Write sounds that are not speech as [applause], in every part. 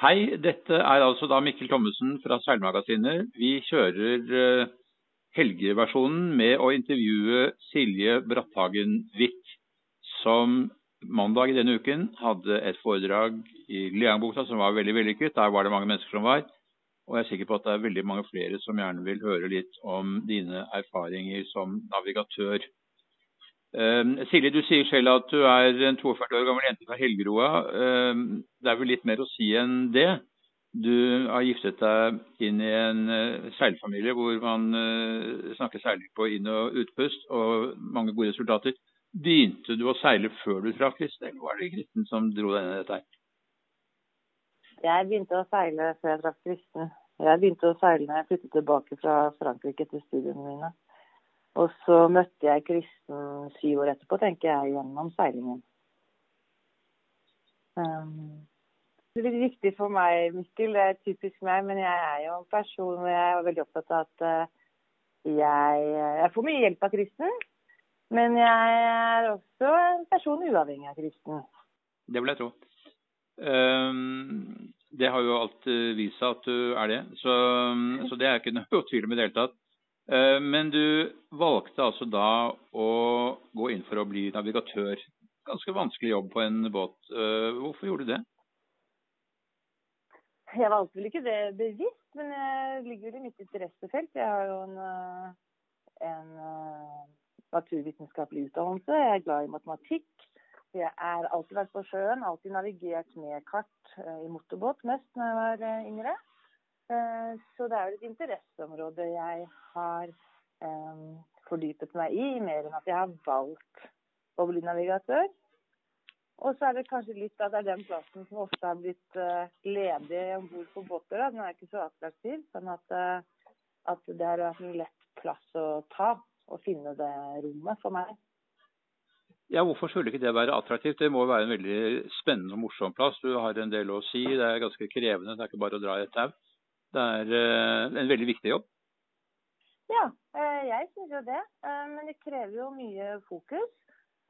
Hei, dette er altså da Mikkel Thommessen fra Seilmagasinet. Vi kjører uh, helgeversjonen med å intervjue Silje Bratthagen Hvitt, som mandag i denne uken hadde et foredrag i Leangbukta som var veldig vellykket. Der var det mange mennesker som var. Og jeg er sikker på at det er veldig mange flere som gjerne vil høre litt om dine erfaringer som navigatør. Uh, Silje, du sier selv at du er en 42 år gammel jente fra Helgeroa. Uh, det er vel litt mer å si enn det? Du har giftet deg inn i en uh, seilfamilie hvor man snakker seiling på inn- og utpust, og mange gode resultater. Begynte du å seile før du traff Kristin, eller var det Kristin som dro deg inn i dette? Jeg begynte å seile før jeg traff Kristen. Jeg begynte å seile når jeg flyttet tilbake fra Frankrike til studiene mine. Og så møtte jeg Kristen syv år etterpå, tenker jeg, gjennom seilingen. Um, det er litt viktig for meg, Mikkel, det er typisk meg, men jeg er jo en person hvor jeg er veldig opptatt av at uh, jeg, jeg, får mye hjelp av Kristen. Men jeg er også en person uavhengig av Kristen. Det vil jeg tro. Um, det har jo alt vist seg at du er det, så, så det er ikke noe tvil om i det hele tatt. Eh, men du valgte altså da å gå inn for å bli navigatør. Ganske vanskelig jobb på en båt. Eh, hvorfor gjorde du det? Jeg valgte vel ikke det bevisst, men jeg ligger i mitt interessefelt. Jeg har jo en, eh, en naturvitenskapelig utdannelse. Jeg er glad i matematikk. Jeg har alltid vært på sjøen, alltid navigert med kart i motorbåt mest når jeg var yngre. Eh, så det er jo et interesseområde jeg har um, fordypet meg i, mer enn at jeg har valgt å bli navigatør. Og så er det kanskje litt at det er den plassen som ofte har blitt uh, ledig om bord på båter. Den er ikke så attraktiv. Sånn at, at det har vært en lett plass å ta og finne det rommet for meg. Ja, Hvorfor skulle ikke det være attraktivt? Det må være en veldig spennende og morsom plass. Du har en del å si. Det er ganske krevende. Det er ikke bare å dra i et tau. Det er eh, en veldig viktig jobb. Ja, eh, jeg syns jo det. Eh, men det krever jo mye fokus.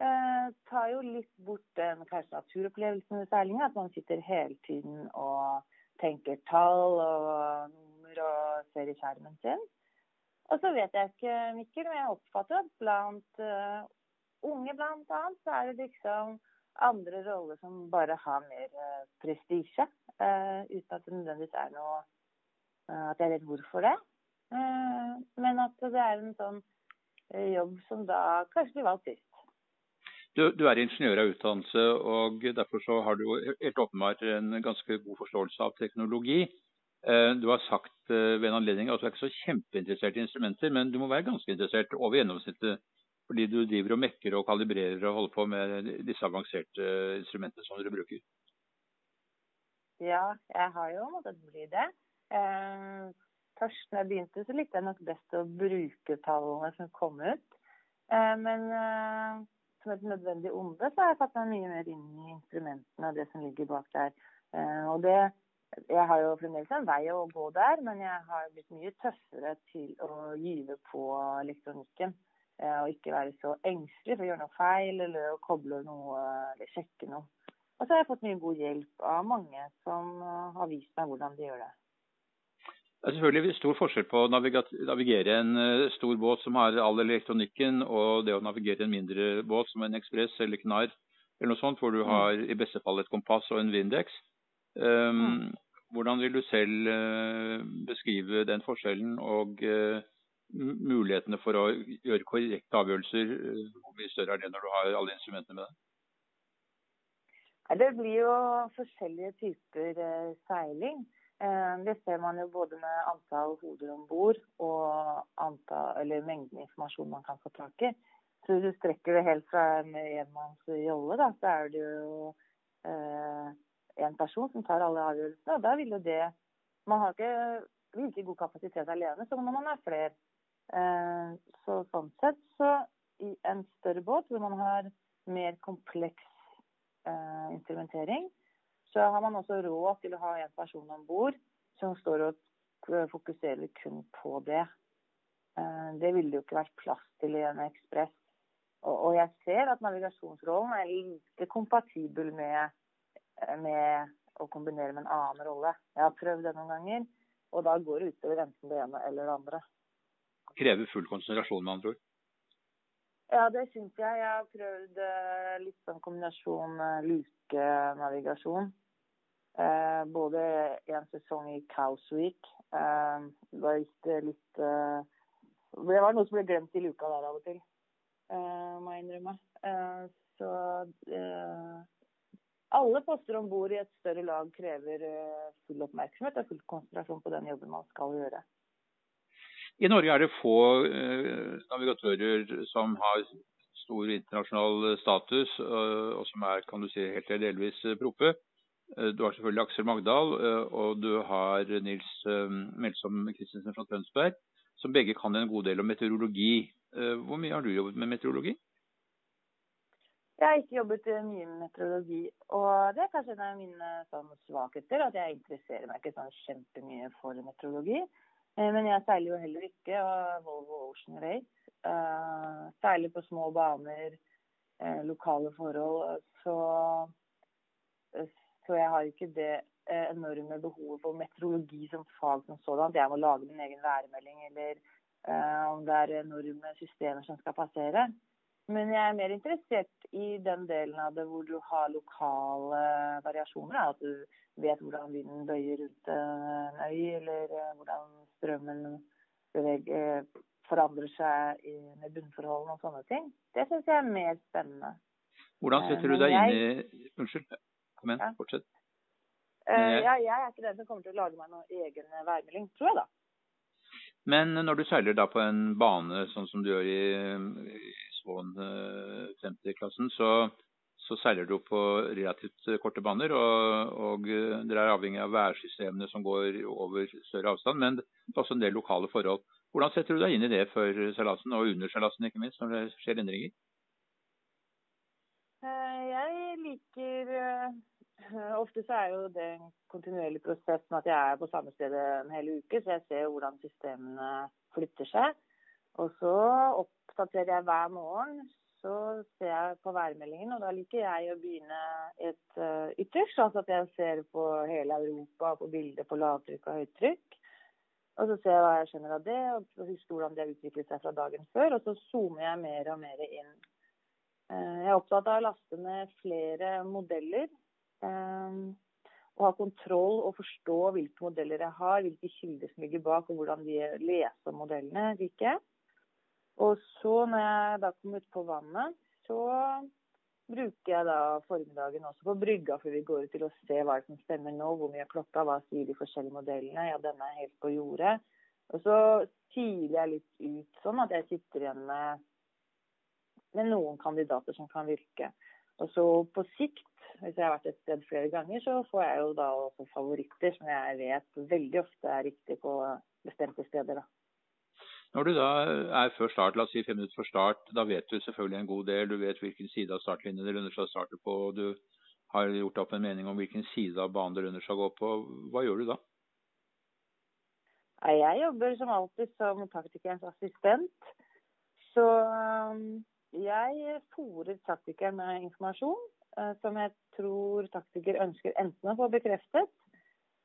Det tar jo litt bort den kanskje naturopplevelsen ved seilinga. At man sitter hele tiden og tenker tall og nummer og ser i skjermen sin. Og så vet jeg ikke, Mikkel, men jeg oppfatter at blant unge blant annet, så er det liksom andre roller som bare har mer uh, prestisje. Uten at det nødvendigvis er noe at jeg vet hvorfor det. Eh, men at det er en sånn eh, jobb som da kanskje blir valgt sist. Du, du, er ingeniør av utdannelse, og derfor så har du helt åpenbart en ganske god forståelse av teknologi. Du har sagt ved en anledning at du er ikke så kjempeinteressert i instrumenter, men du må være ganske interessert over gjennomsnittet fordi du driver og mekker og kalibrerer og holder på med disse avanserte instrumentene som dere bruker. Ja, jeg har jo måttet bli det. Eh, først når jeg begynte, så likte jeg nok best å bruke tallene som kom ut. Eh, men eh, som et nødvendig onde, så har jeg satt meg mye mer inn i instrumentene og det som ligger bak der. Eh, og det jeg har jo fremdeles en vei å gå der, men jeg har blitt mye tøffere til å gyve på elektronikken. Eh, og ikke være så engstelig for å gjøre noe feil eller å koble noe eller sjekke noe. Og så har jeg fått mye god hjelp av mange som eh, har vist meg hvordan de gjør det. Det er selvfølgelig stor forskjell på å navigere en eh, stor båt som har all elektronikken, og det å navigere en mindre båt som en Ekspress eller Knarr eller noe sånt, hvor du mm. har i beste fall et kompass og en Windex. Um, hvordan vil du selv uh, beskrive den forskjellen og uh, mulighetene for å gjøre korrekte avgjørelser? Hvor mye større er det når du har alle instrumentene med deg? Det blir jo forskjellige typer uh, seiling. Eh, det ser man jo både med antall hoder om bord og antall, mengden informasjon man kan få tak i. Så hvis du strekker det helt fra en enmannsjolle, da, så er det jo eh, person som tar alle avgjørelsene. Og da vil jo det Man har ikke like god kapasitet alene så når man er flere. Eh, så sånn sett så i en større båt hvor man har mer kompleks eh, instrumentering, så har man også råd til å ha en person om bord som står og fokuserer kun på det. Eh, det ville jo ikke vært plass til i en ekspress. Og jeg ser at navigasjonsrollen er lite kompatibel med, med å kombinere med en annen rolle. Jeg har prøvd det noen ganger, og da går det utover enten det ene eller det andre. Krever full konsentrasjon, med andre ord? Ja, det syns jeg. Jeg har prøvd litt sånn kombinasjon lukenavigasjon. Uh, både en sesong i Cows Week. gikk det litt, litt Det var noe som ble glemt i luka der av og til, må jeg innrømme. så alle poster om bord i et større lag krever full oppmerksomhet og full konsentrasjon på den jobben man skal gjøre. I Norge er det få eh, navigatører som har stor internasjonal status, eh, og som er kan du si, helt eller delvis eh, proppe. Du har selvfølgelig Aksel Magdal og du har Nils Melsom Christensen fra Tønsberg, som begge kan en god del om meteorologi. Hvor mye har du jobbet med meteorologi? Jeg har ikke jobbet mye med meteorologi, og det er kanskje en av mine sånn, svakheter. At jeg interesserer meg ikke sånn kjempemye for meteorologi. Eh, men jeg seiler jo heller ikke og Volvo Ocean Race. Seiler på små baner, lokale forhold. Så, så, jeg har ikke det enorme behovet for meteorologi som fag som sådan. Jeg må lage min egen værmelding, eller om det er enorme systemer som skal passere. Men jeg er mer interessert i den delen av det hvor du har lokale variasjoner. At du vet hvordan vinden bøyer rundt en øy, eller hvordan strømmen beveger, forandrer seg i, med bunnforholdene og sånne ting. Det syns jeg er mer spennende. Hvordan setter du deg inn i Unnskyld, igjen, ja. fortsett. Uh, ja, jeg er ikke den som kommer til å lage meg noen egen værmelding, tror jeg da. Men når du seiler da på en bane sånn som du gjør i, i Svån 50-klassen, så så seiler du på relativt korte baner. Og, og dere er avhengig av værsystemene som går over større avstand, men det er også en del lokale forhold. Hvordan setter du deg inn i det før seilasen, og under seilasen ikke minst, når det skjer endringer? Eh, jeg liker eh, Ofte så er jo det en kontinuerlig prosess med at jeg er på samme sted en hel uke, så jeg ser hvordan systemene flytter seg. Og så oppdaterer jeg hver morgen så ser jeg på værmeldingen, og da liker jeg å begynne et uh, ytterst. Altså at jeg ser på hele Europa, på bilder på lavtrykk og høytrykk. Og så ser jeg hva jeg skjønner av det, og husker hvordan det har utviklet seg fra dagen før. Og så zoomer jeg mer og mer inn. Uh, jeg er opptatt av å laste ned flere modeller. Um, og ha kontroll og forstå hvilke modeller jeg har, hvilke kilder som ligger bak, og hvordan de leser modellene. jeg. Og så når jeg da kom ut på vannet, så bruker jeg da formiddagen også på brygga før vi går ut til å se hva som stemmer nå, hvor mye klokka, hva sier de forskjellige modellene. Ja, denne er helt på jordet. Og så siler jeg litt ut sånn at jeg sitter igjen med, med noen kandidater som kan virke. Og så på sikt, hvis jeg har vært et sted flere ganger, så får jeg jo da også favoritter som jeg vet veldig ofte er riktig på bestemte steder. da. Når du da er før start, la oss si fem minutter før start, da vet du selvfølgelig en god del. Du vet hvilken side av startlinjen det lønner seg å starte på. og Du har gjort opp en mening om hvilken side av banen det lønner seg å gå på. Hva gjør du da? Jeg jobber som alltid som taktikerens assistent. Så jeg fòrer taktikeren med informasjon uh, som jeg tror taktiker ønsker enten å få bekreftet,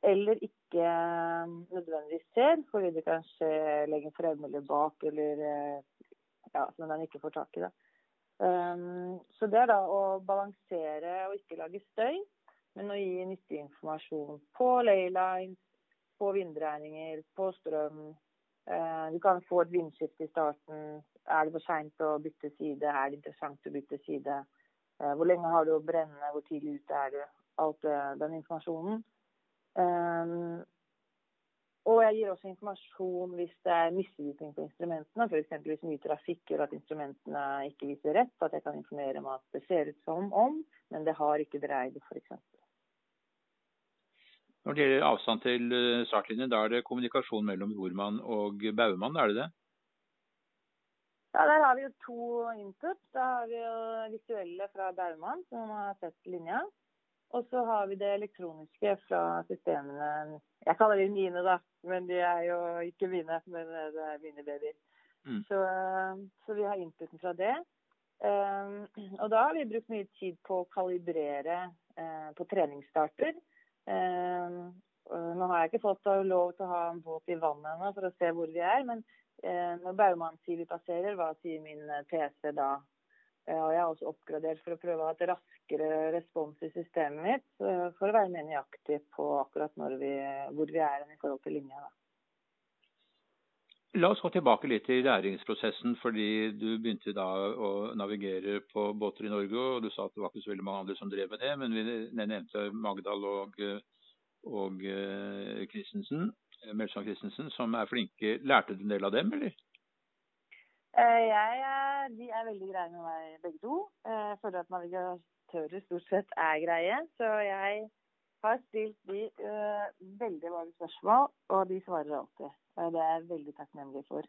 eller ikke eh, nødvendigvis ser, fordi det kanskje legger frem eller bak, eller eh, ja, som den ikke får tak i. det. Um, så det er da å balansere og ikke lage støy, men å gi nyttig informasjon på laylines, på vindregninger, på strøm. Uh, du kan få et vindskifte i starten. Er det for seint å bytte side? Er det interessant å bytte side? Uh, hvor lenge har du å brenne? Hvor tidlig ute er du? Alt uh, den informasjonen. Um, og jeg gir også informasjon hvis det er misvisning på instrumentene. F.eks. hvis mye trafikk gjør at instrumentene ikke viser rett. At jeg kan informere om at det ser ut som om, men det har ikke dreid, f.eks. Når det gjelder avstand til eh, startlinjen, da er det kommunikasjon mellom rormann og baumann, er det det? Ja, Der har vi jo to input. Da har vi jo visuelle fra baumann, som har sett linja. Og så har vi det elektroniske fra systemene. Jeg kaller de mine, da. Men de er jo ikke mine, men det er mine babyer. Mm. Så, så, vi har inputen fra det. Um, og da har vi brukt mye tid på å kalibrere uh, på treningsstarter. Nå har jeg ikke fått lov til å ha en båt i vannet ennå for å se hvor vi er, men når Baumann sier vi passerer, hva sier min PC da? Og jeg har også oppgradert for å prøve å ha et raskere respons i systemet mitt, for å være mer nøyaktig på akkurat vi, hvor vi er i forhold til linja. da. La oss gå tilbake litt til læringsprosessen, fordi du begynte da å navigere på båter i Norge. og Du sa at det var ikke så veldig mange andre som drev med det, men vi nevnte Magdal og, og eh, Christensen, Melsand Christensen, som er flinke. Lærte du en del av dem, eller? Eh, jeg, de er veldig greie med meg begge to. Eh, jeg føler at navigatører stort sett er greie. Så jeg har stilt de uh, veldig mange spørsmål, og de svarer alltid. Det er jeg veldig takknemlig for.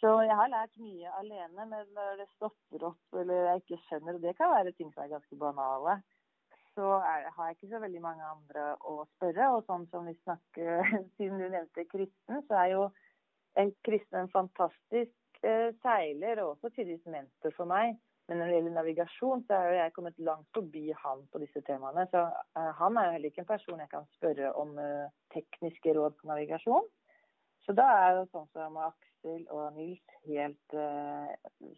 Så jeg har lært mye alene, men når det stopper opp eller jeg ikke skjønner, og det kan være ting som er ganske banale, så er, har jeg ikke så veldig mange andre å spørre. Og sånn som vi snakker, [laughs] siden du nevnte Kristen, så er jo en Kristen en fantastisk eh, seiler og også tidvis mentor for meg. Men når det gjelder navigasjon, så er jeg kommet langt forbi han på disse temaene. Så eh, han er jo heller ikke en person jeg kan spørre om eh, tekniske råd på navigasjon. Så da er jo sånn som Aksel og Nils helt uh,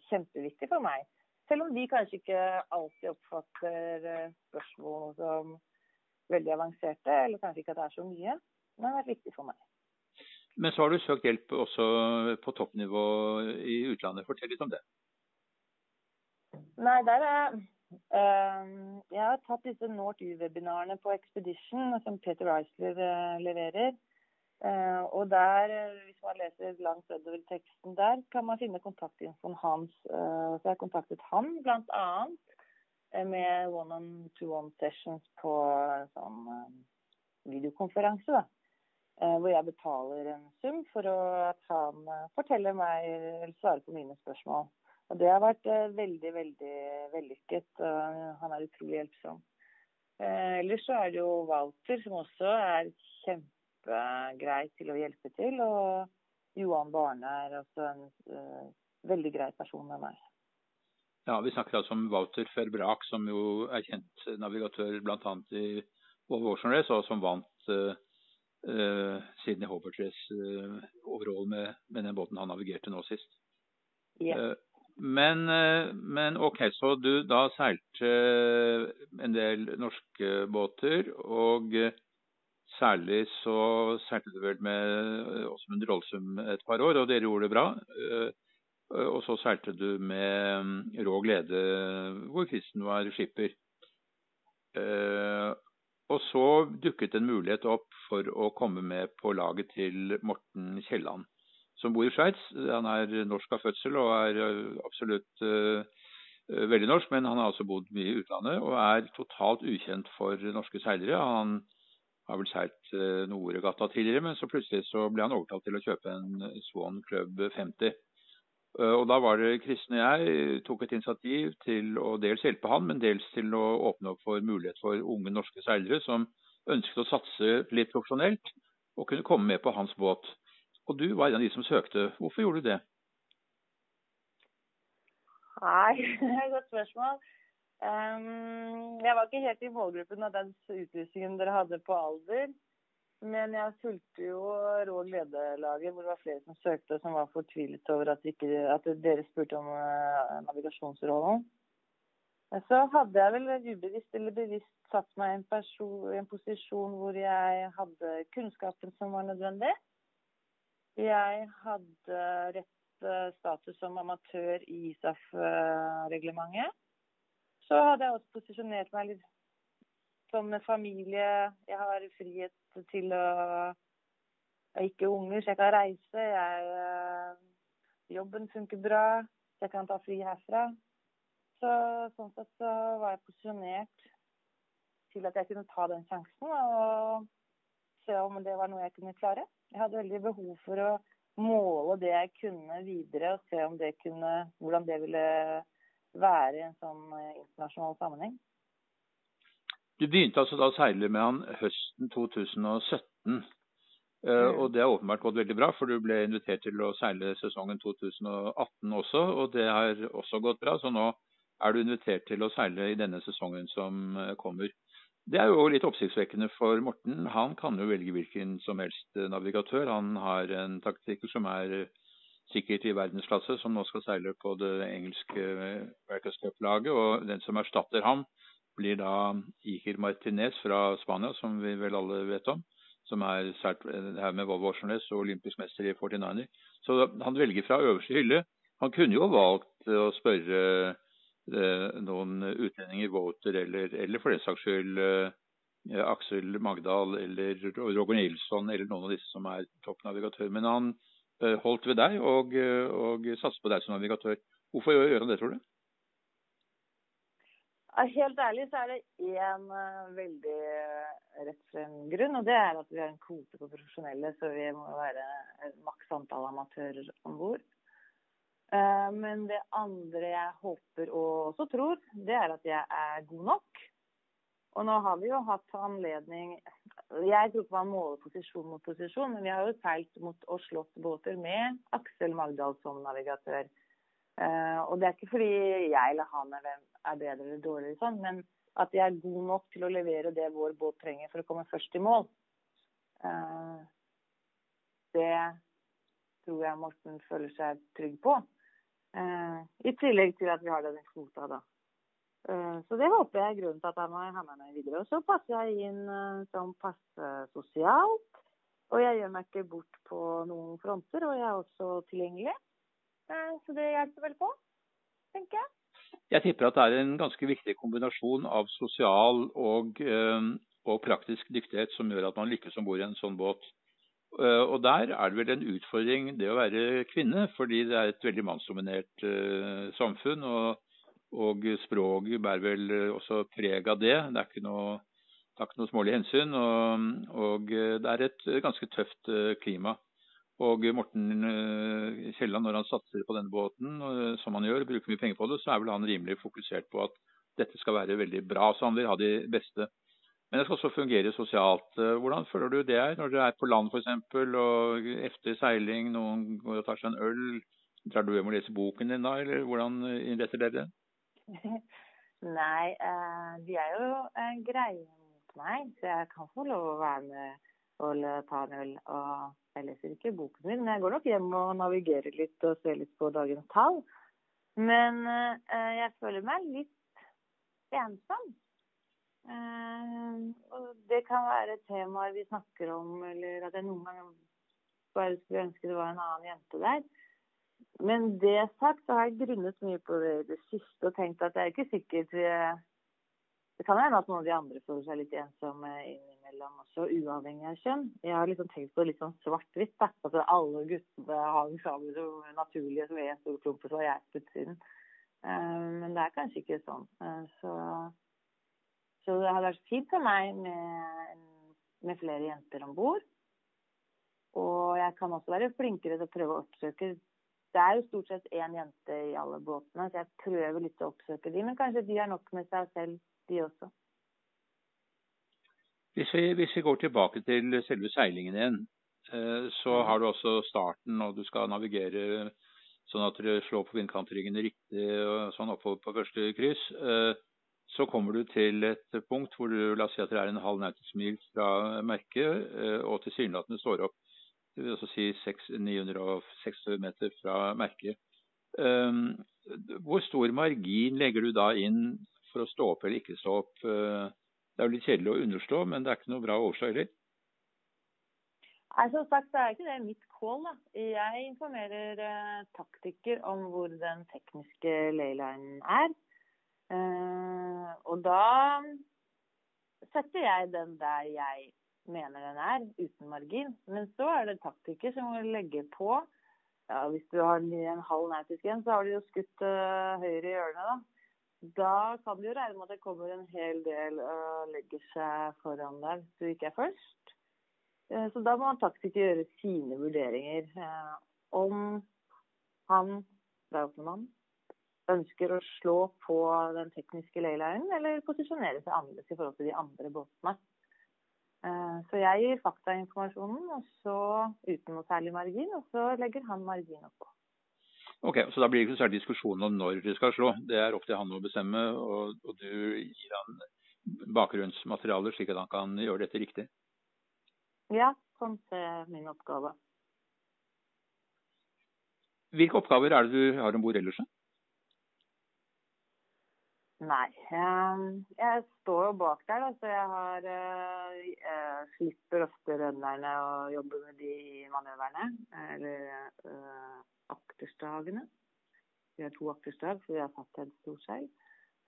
kjempeviktig for meg. Selv om de kanskje ikke alltid oppfatter spørsmål som veldig avanserte, eller kanskje ikke at det er så mye. Men det har vært viktig for meg. Men så har du søkt hjelp også på toppnivå i utlandet. Fortell litt om det. Nei, der er uh, Jeg har tatt disse North-U-webinarene på Expedition, som Peter Reisler uh, leverer. Uh, og der, hvis man leser langt nedover teksten der, kan man finne kontaktinfoen hans. så jeg kontaktet han bl.a. med one-on-two-one sessions på sånn videokonferanse. da hvor jeg betaler en sum for at han forteller meg eller svarer på mine spørsmål. Og det har vært eh, veldig, veldig vellykket. Han er utrolig hjelpsom. Eh, ellers så er det jo Walter, som også er kjempegrei til å hjelpe til. Og Johan Barne er også en uh, veldig grei person med meg. Ja, Vi snakker altså om Walter Ferbrak, som jo er kjent navigatør bl.a. i Volvo Ocean Race, og som vant uh, uh, Sydney Hobart Race uh, overall med, med, den båten han navigerte nå sist. Yeah. Men, eh, men, OK, så du da seilte eh, en del norske båter. Og eh, særlig så seilte du vel med Åsmund Rollsum et par år, og dere gjorde det bra. Og så seilte du med mm, Rå Glede, hvor Kristen var skipper. Og så dukket en mulighet opp for å komme med på laget til Morten Kielland som bor i Sveits. Han er norsk av fødsel og er eh, absolutt veldig norsk, men han har altså bodd mye i utlandet og er totalt ukjent for norske seilere. Han har vel seilt Noregata tidligere, men så plutselig så ble han overtalt til å kjøpe en Swan Club 50. Uh, og da var det Kristen og jeg tok et initiativ til å dels hjelpe han, men dels til å åpne opp for mulighet for unge norske seilere som ønsket å satse litt profesjonelt, og kunne komme med på hans båt. Og du var en av de som søkte. Hvorfor gjorde du det? Nei, [laughs] det er et godt spørsmål. Um, jeg var ikke helt i målgruppen av den utlysningen dere hadde på alder. Men jeg fulgte jo Råd lederlaget, hvor det var flere som søkte, som var fortvilet over at, ikke, at dere spurte om uh, navigasjonsrollen. Så hadde jeg vel ubevisst eller bevisst satt meg i en, en posisjon hvor jeg hadde kunnskapen som var nødvendig. Jeg hadde rett eh, status som amatør i ISAF-reglementet. Så hadde jeg også posisjonert meg litt som familie. Jeg har frihet til å Jeg er ikke unger, så jeg kan reise. Jeg, eh, jobben funker bra. Så jeg kan ta fri herfra. Så sånn sett så var jeg posisjonert til at jeg kunne ta den sjansen og se om det var noe jeg kunne klare. Jeg hadde veldig behov for å måle det jeg kunne videre, og se om det kunne, hvordan det ville være i en sånn eh, internasjonal sammenheng. Du begynte altså da å seile med han høsten 2017. Eh, mm. Og det har åpenbart gått veldig bra, for du ble invitert til å seile sesongen 2018 også. Og det har også gått bra, så nå er du invitert til å seile i denne sesongen som eh, kommer. Det er jo litt oppsiktsvekkende for Morten. Han kan jo velge hvilken som helst navigatør. Han har en taktikk som er sikkert i verdensklasse, som nå skal seile på det engelske Workers Cup-laget. Og den som erstatter ham, blir da Iker Martinez fra Spania, som vi vel alle vet om. Som er her med Volvo Oceanless og olympisk mester i 49er. Så han velger fra øverste hylle. Han kunne jo valgt å spørre eh, noen utlendinger, voter, eller, eller for den saks skyld eh, Aksel Magdal eller Roger Nilsson eller noen av disse som er toppnavigatør. Men han eh, holdt ved deg og, og satset på deg som navigatør. Hvorfor gjør han det, tror du? Helt ærlig så er det én uh, veldig rett frem grunn, og det er at vi har en kvote på profesjonelle, så vi må være maks antall amatører om bord. Men det andre jeg håper og også tror, det er at jeg er god nok. Og nå har vi jo hatt anledning Jeg tror ikke man måler posisjon mot posisjon, men vi har jo seilt mot og slått båter med Aksel Magdal som navigatør. og det er ikke fordi jeg eller han er er bedre eller dårligere, sånn, men at jeg er god nok til å levere det vår båt trenger for å komme først i mål. Uh, det tror jeg Morten føler seg trygg på. Uh, I tillegg til at vi har denne kvota, da. Uh, så det håper jeg er grunnen til at jeg må ha med meg videre. Og så passer jeg inn som passe sosialt. Og jeg gjør meg ikke bort på noen fronter, og jeg er også tilgjengelig. så det hjelper vel på, tenker jeg. Jeg tipper at det er en ganske viktig kombinasjon av sosial og, eh, og praktisk dyktighet som gjør at man lykkes om bord i en sånn båt. Eh, og der er det vel en utfordring det å være kvinne, fordi det er et veldig mannsdominert samfunn. Og, og språket bærer vel også preg av det. Det er ikke noe, det er ikke noe smålig hensyn. Og, og, det er et ganske tøft klima. Og Morten eh, Kielland, når han satser på denne båten, eh, som han gjør, bruker mye penger på det, så er vel han rimelig fokusert på at dette skal være veldig bra. Så han vil ha de beste. Men det skal også fungere sosialt. Eh, hvordan føler du det er når du er på land f.eks. og efter seiling, noen går og tar seg en øl? Drar du hjem og leser boken din da, eller hvordan innretter dere det? [laughs] Nei, de er jo greie mot meg, så jeg kan få lov å være med og ta en øl. og jeg leser ikke boken min, men jeg går nok hjem og navigerer litt og ser litt på dagens tall. Men eh, jeg føler meg litt ensom. Eh, og det kan være temaer vi snakker om, eller at jeg noen ganger bare skulle ønske det var en annen jente der. Men det sagt, så har jeg grunnet mye på det i det siste og tenkt at jeg er ikke sikkert Det kan hende at noen av de andre føler seg litt ensomme inni mellom også, uavhengig av kjønn. Jeg har liksom tenkt på det litt sånn svart-hvitt. At alle guttene hang sammen som naturlige som en stor klump, og så var jeg på utsiden. Uh, men det er kanskje ikke sånn. Uh, så, så, det hadde vært fint for meg med, med flere jenter om bord. Og jeg kan også være flinkere til å prøve å oppsøke det er jo stort sett én jente i alle båtene, så jeg prøver litt å oppsøke de, men kanskje de har nok med seg selv, de også. Hvis vi, hvis vi, går tilbake til selve seilingen igjen, eh, så har du også starten, og du skal navigere sånn at du slår på vindkantryggene riktig og sånn oppover på første kryss. Eh, så kommer du til et punkt hvor du la oss si at det er en halv nautisk mil fra merket, eh, og tilsynelatende står opp det vil også si 960 meter fra merket. Hvor stor margin legger du da inn for å stå opp eller ikke stå opp? Det er jo litt kjedelig å understå, men det er ikke noe bra å overstå heller. Nei, Som sagt det er ikke det mitt call. da. Jeg informerer eh, taktiker om hvor den tekniske laylinen er. Eh, og da setter jeg den der jeg mener den er, uten margin. Men så er det taktiker som må legge på. Ja, Hvis du har en halv nautisk igjen, så har du jo skutt uh, høyre i hjørnet, da. Da kan du jo regne med at det kommer en hel del og legger seg foran deg hvis du ikke er først. Eh, så da må taktiker gjøre sine vurderinger. Eh, om han, Brautmann, ønsker å slå på den tekniske laylinen eller posisjonere seg annerledes i forhold til de andre båtene. Eh, så jeg gir faktainformasjonen, og så uten noe særlig margin, og så legger han margin oppå. Ok, Så da blir det ikke så særlig diskusjon om når du skal slå. Det er opp til han å bestemme. Og, og du gir han bakgrunnsmaterialer, slik at han kan gjøre dette riktig? Ja, sånn ser min oppgave. Hvilke oppgaver er det du har om bord ellers? Nei. Jeg står jo bak der, da, så jeg har jeg eh, slipper ofte rønnerne å jobbe med de manøverne. Eller uh, akterstagene. Vi har to akterstag, så vi har satt et storseil.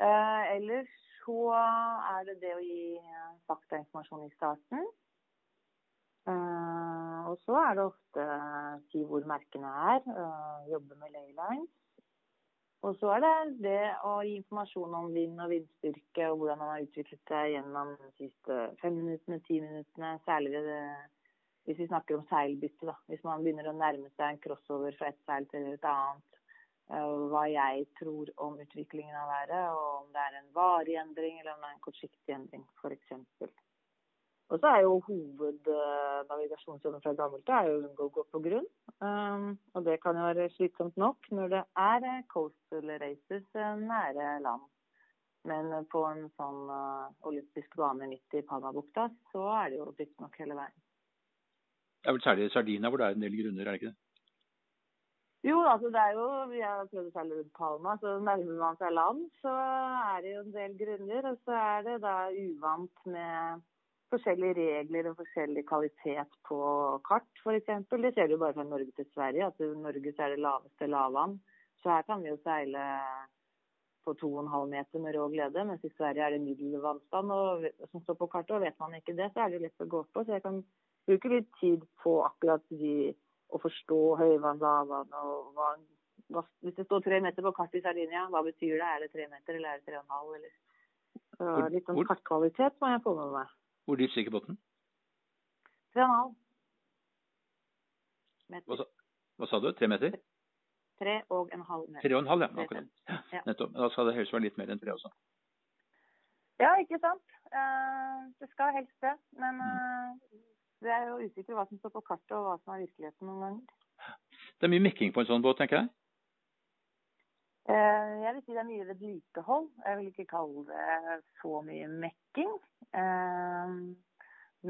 Uh, ellers så er det det å gi faktainformasjon i starten. Uh, og så er det ofte si hvor merkene er, jobbe med laylines. Og så er det det å gi informasjon om vind og vindstyrke og hvordan han har utviklet seg gjennom de siste fem minuttene, ti minuttene. Særlig det, hvis vi snakker om seilbytte. da. Hvis man begynner å nærme seg en crossover fra et seil til et annet. Eh, hva jeg tror om utviklingen av været, og om det er en varig endring eller om det er en kortsiktig endring, f.eks. Og så er jo hovednavigasjonsjobben fra gammelt av å unngå å gå på grunn. Um, og det kan jo være slitsomt nok når det er coastal races nære land. Men på en sånn uh, olympisk bane midt i Panabukta, så er det jo nok hele veien. Det er vel særlig Sardina hvor det er en del grunner, er det ikke det? Jo, altså det er jo Vi har prøvd å seile rundt Palma, så nærmer man seg land, så er det jo en del grunner. Og så er det da uvant med forskjellige regler og forskjellig kvalitet på kart, f.eks. Det ser du bare fra Norge til Sverige, at Norge er det laveste lavvann. Så her kan vi jo seile på 2,5 meter med rå glede, mens i Sverige er det middelvannstand og, som står på kartet. og Vet man ikke det, så er det lett å gå på. Så jeg kan bruke litt tid på akkurat de, å forstå høyvann, lavvann og hva, hva, Hvis det står tre meter på kartet i Sardinia, hva betyr det? Er det tre meter eller er det tre og en halv? Eller, litt sånn kartkvalitet må jeg få med meg. Hvor dypt stikker båten? Tre og en halv meter. Hva sa, hva sa, du? Tre meter? Tre og en halv meter. Tre og en halv, ja. Akkurat. Ja. Nettopp. Da skal det helst være litt mer enn tre også. Ja, ikke sant. Uh, det skal helst det. Men uh, det er jo usikkert hva som står på kartet og hva som er virkeligheten noen ganger. Det er mye mekking på en sånn båt, tenker jeg? Uh, jeg vil si det er mye vedlikehold. Jeg vil ikke kalle det så mye mekking. Eh,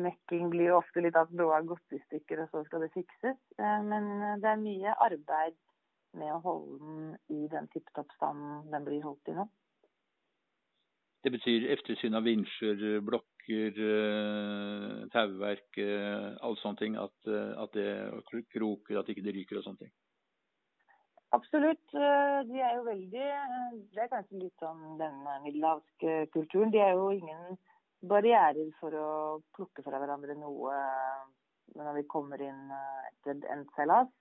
mekking blir jo ofte litt at broa har gått i stykker, og så skal det fikses. Eh, men det er mye arbeid med å holde den i den tipp topp den blir holdt i nå. Det betyr eftersyn av vinsjer, blokker, eh, tauverk, alt sånne ting. At, at det kroker, at ikke det ryker og sånne ting. Absolutt. De er jo veldig Det er kanskje litt sånn den middelhavske kulturen. De er jo ingen barrierer for å plukke fra hverandre noe når vi kommer inn eh, etter endt seilas.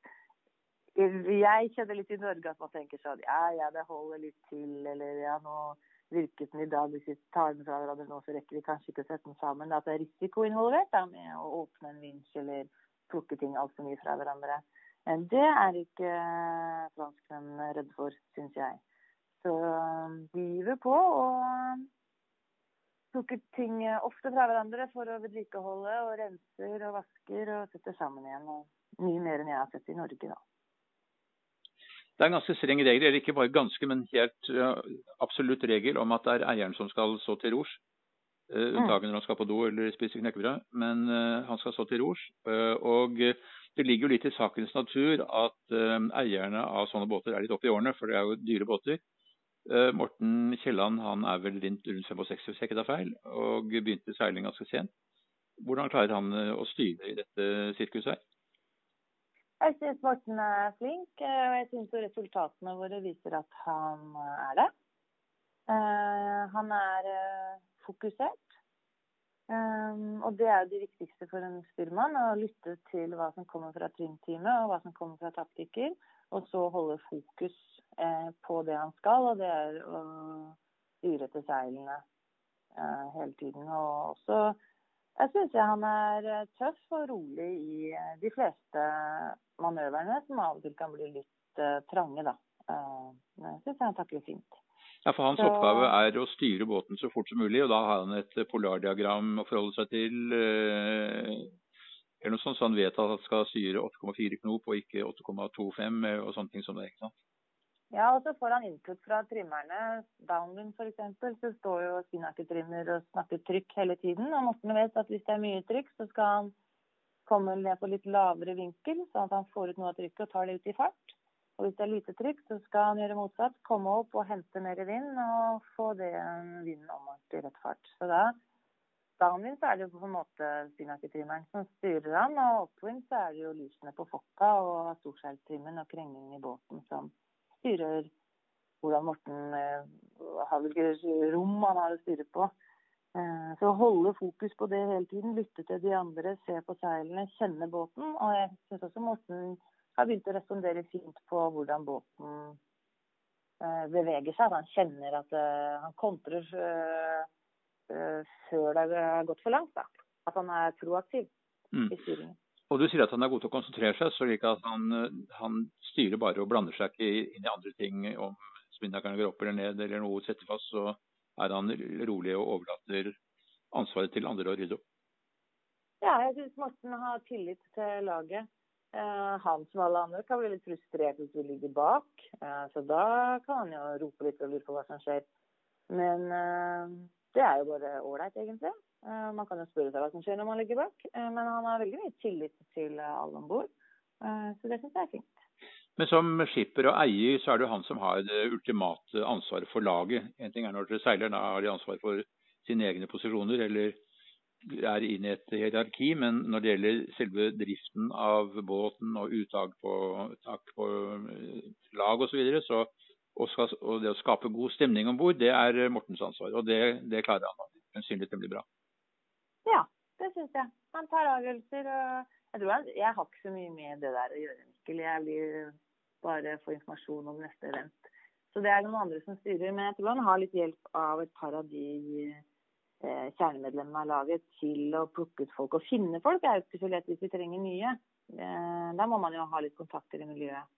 Jeg kjenner litt i Norge at man tenker sånn ja, ja, det holder litt til, eller ja, nå virket den i dag, hvis vi tar den fra hverandre nå, så rekker vi kanskje ikke å sette den sammen. At det er risiko involvert da, med å åpne en vinsj eller plukke ting altfor mye fra hverandre. Det er ikke franskmenn redde for, syns jeg. Så de eh, på. og plukker ting eh, ofte fra hverandre for å vedlikeholde og renser og vasker og setter sammen igjen. Og mye mer enn jeg har sett i Norge, da. Det er en ganske streng regel, eller ikke bare ganske, men helt uh, absolutt regel om at det er eieren som skal stå til rors. Uh, unntaket når han skal på do eller spise knekkebrød, men uh, han skal stå til rors. og det ligger jo litt i sakens natur at eierne av sånne båter er litt oppe i årene, for det er jo dyre båter. Eh, Morten Kielland han er vel rundt, rundt 65, hvis jeg ikke tar feil, og begynte seiling ganske sent. Hvordan klarer han eh, å styre i dette sirkuset her? Jeg syns Morten er flink, eh, og jeg syns resultatene våre viser at han er det. Han er fokusert. Og det er det viktigste for en styrmann, å lytte til hva som kommer fra trimteamet og hva som kommer fra taktiker, og så holde fokus Eh, på det han skal, og det er å styre etter seilene eh, hele tiden. Og også jeg syns han er eh, tøff og rolig i de fleste manøverne, som av og til kan bli litt trange, da. Uh, jeg syns han takler fint. Ja, for Hans så... oppgave er å styre båten så fort som mulig, og da har han et polardiagram å forholde seg til. Eller noe sånt, så han vet at han skal styre 8,4 knop og ikke 8,25 og sånne ting som det. ikke sant? Ja, og så får han input fra trimmerne. Downwind f.eks. så står jo spinnakertrimmer og snakker trykk hele tiden. Og Morten vet at hvis det er mye trykk, så skal han komme ned på litt lavere vinkel, sånn at han får ut noe av trykket og tar det ut i fart. Og hvis det er lite trykk, så skal han gjøre motsatt. Komme opp og hente mer vind og få det vinden om i rett fart. Så da downwind så er det jo på en måte spinnakertrimmeren som styrer han, og upwind så er det jo lysene på fokka og storskjelltrimmen og krengingen i båten som styrer hvordan Morten eh, har hvilket rom han har å styre på. Eh, så holde fokus på det hele tiden, lytte til de andre, se på seilene, kjenne båten. Og jeg syns også Morten har begynt å respondere fint på hvordan båten eh, beveger seg. Han kjenner at han kontrer før det har gått for langt. Da. At han er proaktiv mm. i styringen. Og du sier at han er god til å konsentrere seg, slik at han, han styrer bare og blander seg ikke inn i andre ting. Om spinnakeren går opp eller ned eller noe setter fast, så er han rolig og overlater ansvaret til andre å rydde opp. Ja, jeg syns Morten har tillit til laget. Eh, han som alle andre kan bli litt frustrert hvis vi ligger bak. Eh, så da kan han jo rope litt og lure på hva som skjer. Men eh, det er jo bare ålreit, egentlig. Man kan jo spørre seg hva som skjer når man ligger bak, men han har veldig mye tillit til alle om bord. Så det syns jeg er fint. Men som skipper og eier, så er det jo han som har det ultimate ansvaret for laget. En ting er når dere seiler, da har de ansvar for sine egne posisjoner eller er inne i et hierarki. Men når det gjelder selve driften av båten og uttak på, på lag osv., så, videre, så og, og, det å skape god stemning om bord, det er Mortens ansvar. Og det, det klarer han sannsynligvis blir bra. Ja, det syns jeg. Han tar avgjørelser. og jeg, tror han, jeg har ikke så mye med det der å gjøre, Mikkel. Jeg blir bare få informasjon om neste event. Så det er noen andre som styrer. Men jeg tror han har litt hjelp av et par av de eh, kjernemedlemmene av laget til å plukke ut folk. Og finne folk er jo ikke så lett hvis vi trenger nye. Eh, da må man jo ha litt kontakter i miljøet.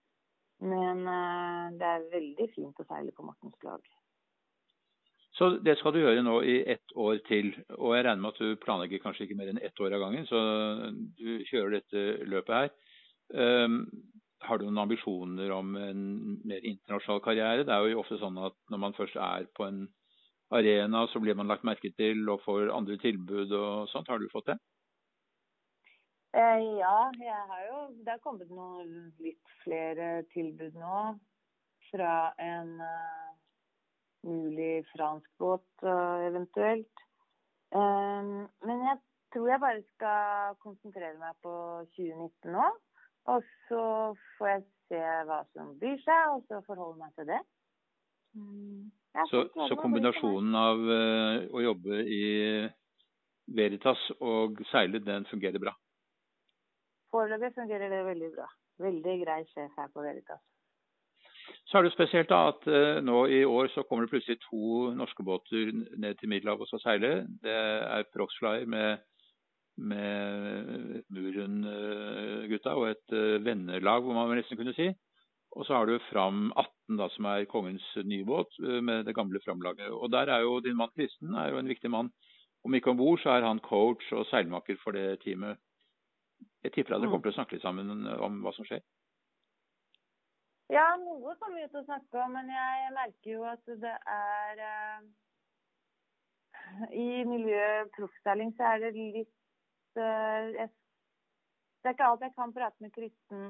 Men eh, det er veldig fint å seile på Mortens lag. Så det skal du gjøre nå i ett år til. Og jeg regner med at du planlegger kanskje ikke mer enn ett år av gangen, så du kjører dette løpet her. Um, har du noen ambisjoner om en mer internasjonal karriere? Det er jo ofte sånn at når man først er på en arena, så blir man lagt merke til og får andre tilbud og sånt. Har du fått det? Eh, ja, jeg har jo Det har kommet noen litt flere tilbud nå fra en uh mulig fransk båt uh, eventuelt. Um, men jeg tror jeg bare skal konsentrere meg på 2019 nå. Og så får jeg se hva som byr seg, og så forholde meg til det. Mm. Så, så, kombinasjonen av uh, å jobbe i Veritas og seile, den fungerer bra? Foreløpig fungerer det veldig bra. Veldig grei sjef her på Veritas. Så er det spesielt da at uh, nå i år så kommer det plutselig to norske båter ned til Middelhavet og skal seile. Det er Proxfly med, med Muren-gutta og et vennelag, hvor man nesten kunne si. Og så har du Fram 18, da, som er kongens nye båt, uh, med det gamle Fram-laget. Og der er jo din mann Kristen er jo en viktig mann. Om ikke om bord, så er han coach og seilmaker for det teamet. Jeg tipper at dere mm. kommer til å snakke litt sammen om hva som skjer. Ja, noe kommer vi til å snakke om, men jeg merker jo at det er uh, I miljøet proffseiling så er det litt uh, jeg, Det er ikke alt jeg kan prate med Kristen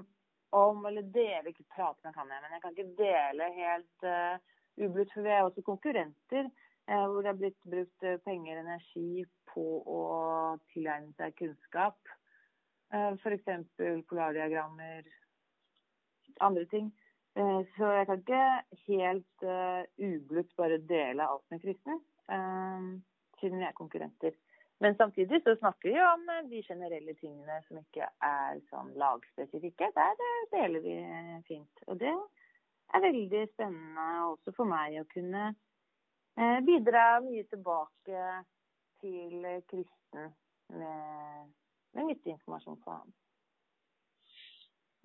om, eller dele Ikke prate med kan jeg, men jeg kan ikke dele helt uh, ublutt, for vi er også konkurrenter. hvor det har blitt brukt penger og energi på å tilegne seg kunnskap. Uh, F.eks. polardiagrammer, andre ting. Uh, så jeg kan ikke helt uh, ublutt bare dele alt med kristne, uh, siden vi er konkurrenter. Men samtidig så snakker vi om de generelle tingene som ikke er sånn lagspesifikke. Der deler vi fint. Og det er veldig spennende også for meg å kunne bidra mye tilbake til kristen med, med informasjon for ham.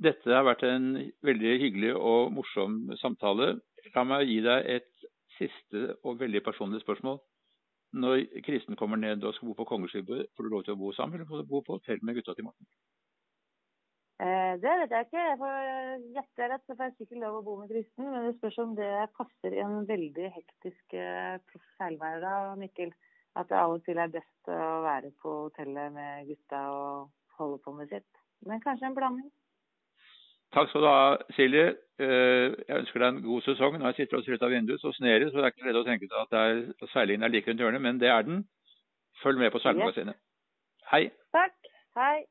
Dette har vært en veldig hyggelig og morsom samtale. La meg gi deg et siste og veldig personlig spørsmål. Når Kristen kommer ned og skal bo på kongeskipet, får du lov til å bo sammen, eller får du bo på hotell med gutta til Morten? Eh, det vet jeg ikke. Jeg får gjette rett, så får jeg sikkert lov å bo med Kristen. Men det spørs om det passer i en veldig hektisk eh, seilhverdag, Mikkel. At det av og til er best å være på hotellet med gutta og holde på med sitt. Men kanskje en blanding. Takk skal du ha, Silje. Eh, jeg ønsker deg en god sesong. Nå sitter jeg og og ut av vinduet, så snerer, det, så det er ikke lett å tenke seg at er, seilingen er like rundt hjørnet, men det er den. Følg med på Seilmagasinet. Hei. Takk. Hei.